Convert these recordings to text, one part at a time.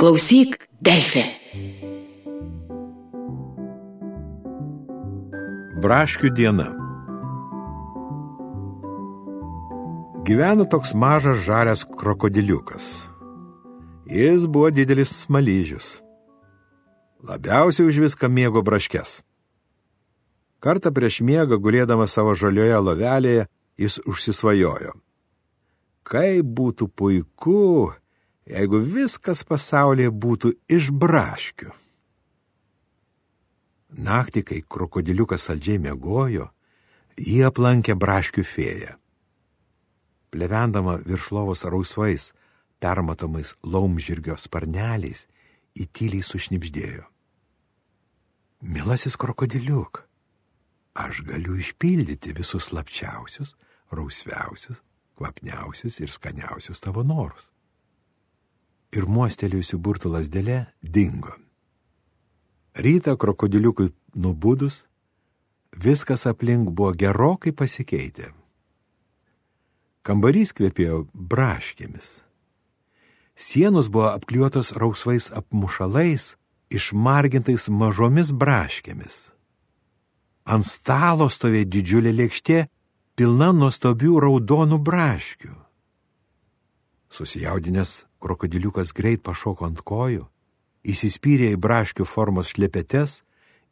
Klausyk, Delfi. Braškių diena. Gyveno toks mažas žalias krokodiliukas. Jis buvo didelis smalyžius. Labiausiai už viską mėgo braškes. Kartą prieš miegą, gulėdamas savo žalioje lovelėje, jis užsisvajojo. Kaip būtų puiku, jeigu viskas pasaulyje būtų iš braškių. Naktį, kai krokodiliukas saldžiai mėgojo, jį aplankė braškių fėja. Plevendama virš lovos rausvais, permatomais laumžirgio sparneliais, įtyliai sušnipždėjo. Milasis krokodiliuk, aš galiu išpildyti visus slapčiausius, rausviausius, kvapniausius ir skaniausius tavo norus ir muostelėjusi burtų lasdelė dingo. Rytą krokodiliukui nubudus, viskas aplink buvo gerokai pasikeitę. Kambarys kvepėjo braškėmis. Sienos buvo apkliuotos rausvais apmušalais, išmargintais mažomis braškėmis. Ant stalo stovėjo didžiulė lėkštė, pilna nuostabių raudonų braškių. Susijaudinęs krokodiliukas greit pašoko ant kojų, įsispyrė į braškių formos šlepetes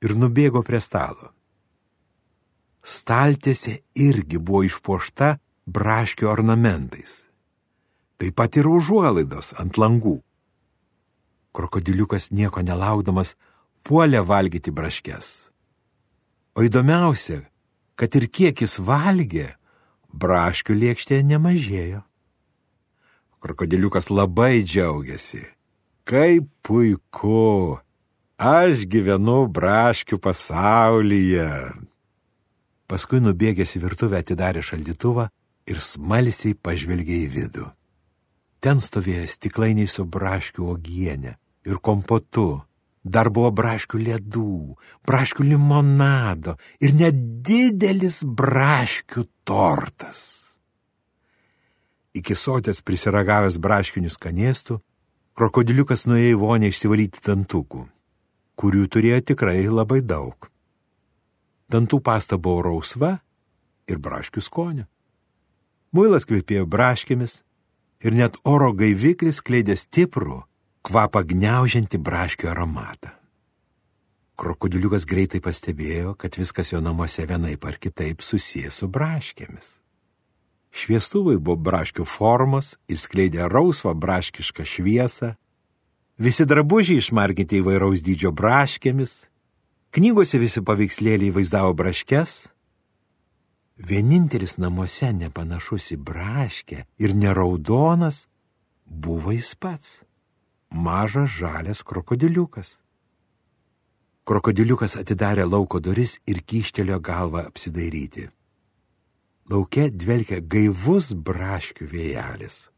ir nubėgo prie stalo. Staltėse irgi buvo išpuošta braškių ornamentais. Taip pat ir užuolaidos ant langų. Krokodiliukas nieko nelaukdamas puolė valgyti braškes. O įdomiausia, kad ir kiek jis valgė, braškių lėkštė nemažėjo. Krokodiliukas labai džiaugiasi. Kaip puiku! Aš gyvenu braškių pasaulyje. Paskui nubėgęs į virtuvę atidarė šaldytuvą ir smalsiai pažvelgė į vidų. Ten stovėjo stiklainiai su braškių ogienė ir kompotu. Dar buvo braškių ledų, braškių limonado ir nedidelis braškių tortas iki sotės prisiragavęs braškinių skanėstų, krokodiliukas nuėjo į vonę išsivalyti dantukų, kurių turėjo tikrai labai daug. Dantų pasta buvo rausva ir braškių skonio. Muilas kvepėjo braškėmis ir net oro gaiviklis kleidė stiprų, kvapą gniaužiantį braškių aromatą. Krokodiliukas greitai pastebėjo, kad viskas jo namuose vienaip ar kitaip susijęs su braškėmis. Šviestuvai buvo braškių formos ir skleidė rausvą braškišką šviesą. Visi drabužiai išmarginti įvairaus dydžio braškėmis. Knygose visi paveikslėliai vaizdavo braškes. Vienintelis namuose nepanašus į braškę ir neraudonas buvo jis pats - mažas žalias krokodiliukas. Krokodiliukas atidarė lauko duris ir kyštelio galvą apsidairyti laukia dvelkia gaivus braškių vėjelis,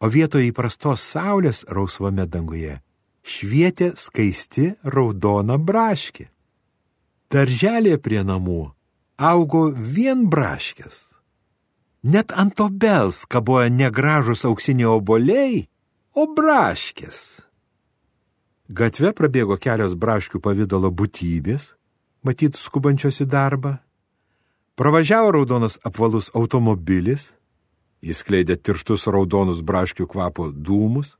o vietoje įprastos saulės rausvame danguje švietė skaisti raudona braškė. Darželė prie namų augo vien braškės. Net ant obels kaboja negražus auksiniai oboliai, o braškės. Gatve prabėgo kelios braškių pavydalo būtybės, matyt skubančios į darbą. Pravažiavo raudonas apvalus automobilis, jis kleidė tirštus raudonus braškių kvapo dūmus.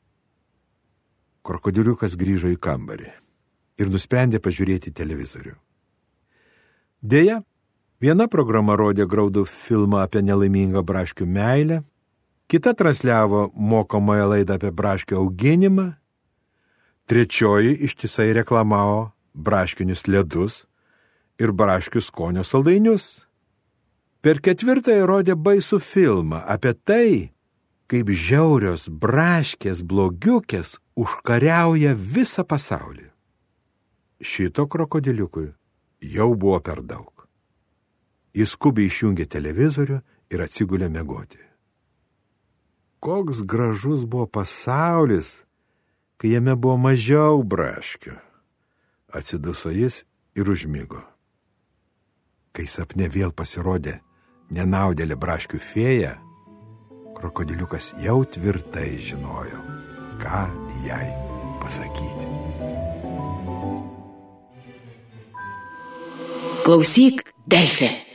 Krokodiliukas grįžo į kambarį ir nusprendė pažiūrėti televizorių. Deja, viena programa rodė graudų filmą apie nelaimingą braškių meilę, kita transliavo mokomąją laidą apie braškių auginimą, trečioji ištisai reklamavo braškinius ledus ir braškių skonio saldainius. Per ketvirtąją rodė baisų filmą apie tai, kaip žiaurios braškės blogiukės užkariauja visą pasaulį. Šito krokodiliukui jau buvo per daug. Jis skubiai išjungė televizorių ir atsigulė mėgoti. Koks gražus buvo pasaulis, kai jame buvo mažiau braškių. Atsiduso jis ir užmygo. Kai sapne vėl pasirodė nenaudėlė braškių fėja, krokodiliukas jau tvirtai žinojo, ką jai pasakyti. Klausyk, Delfė.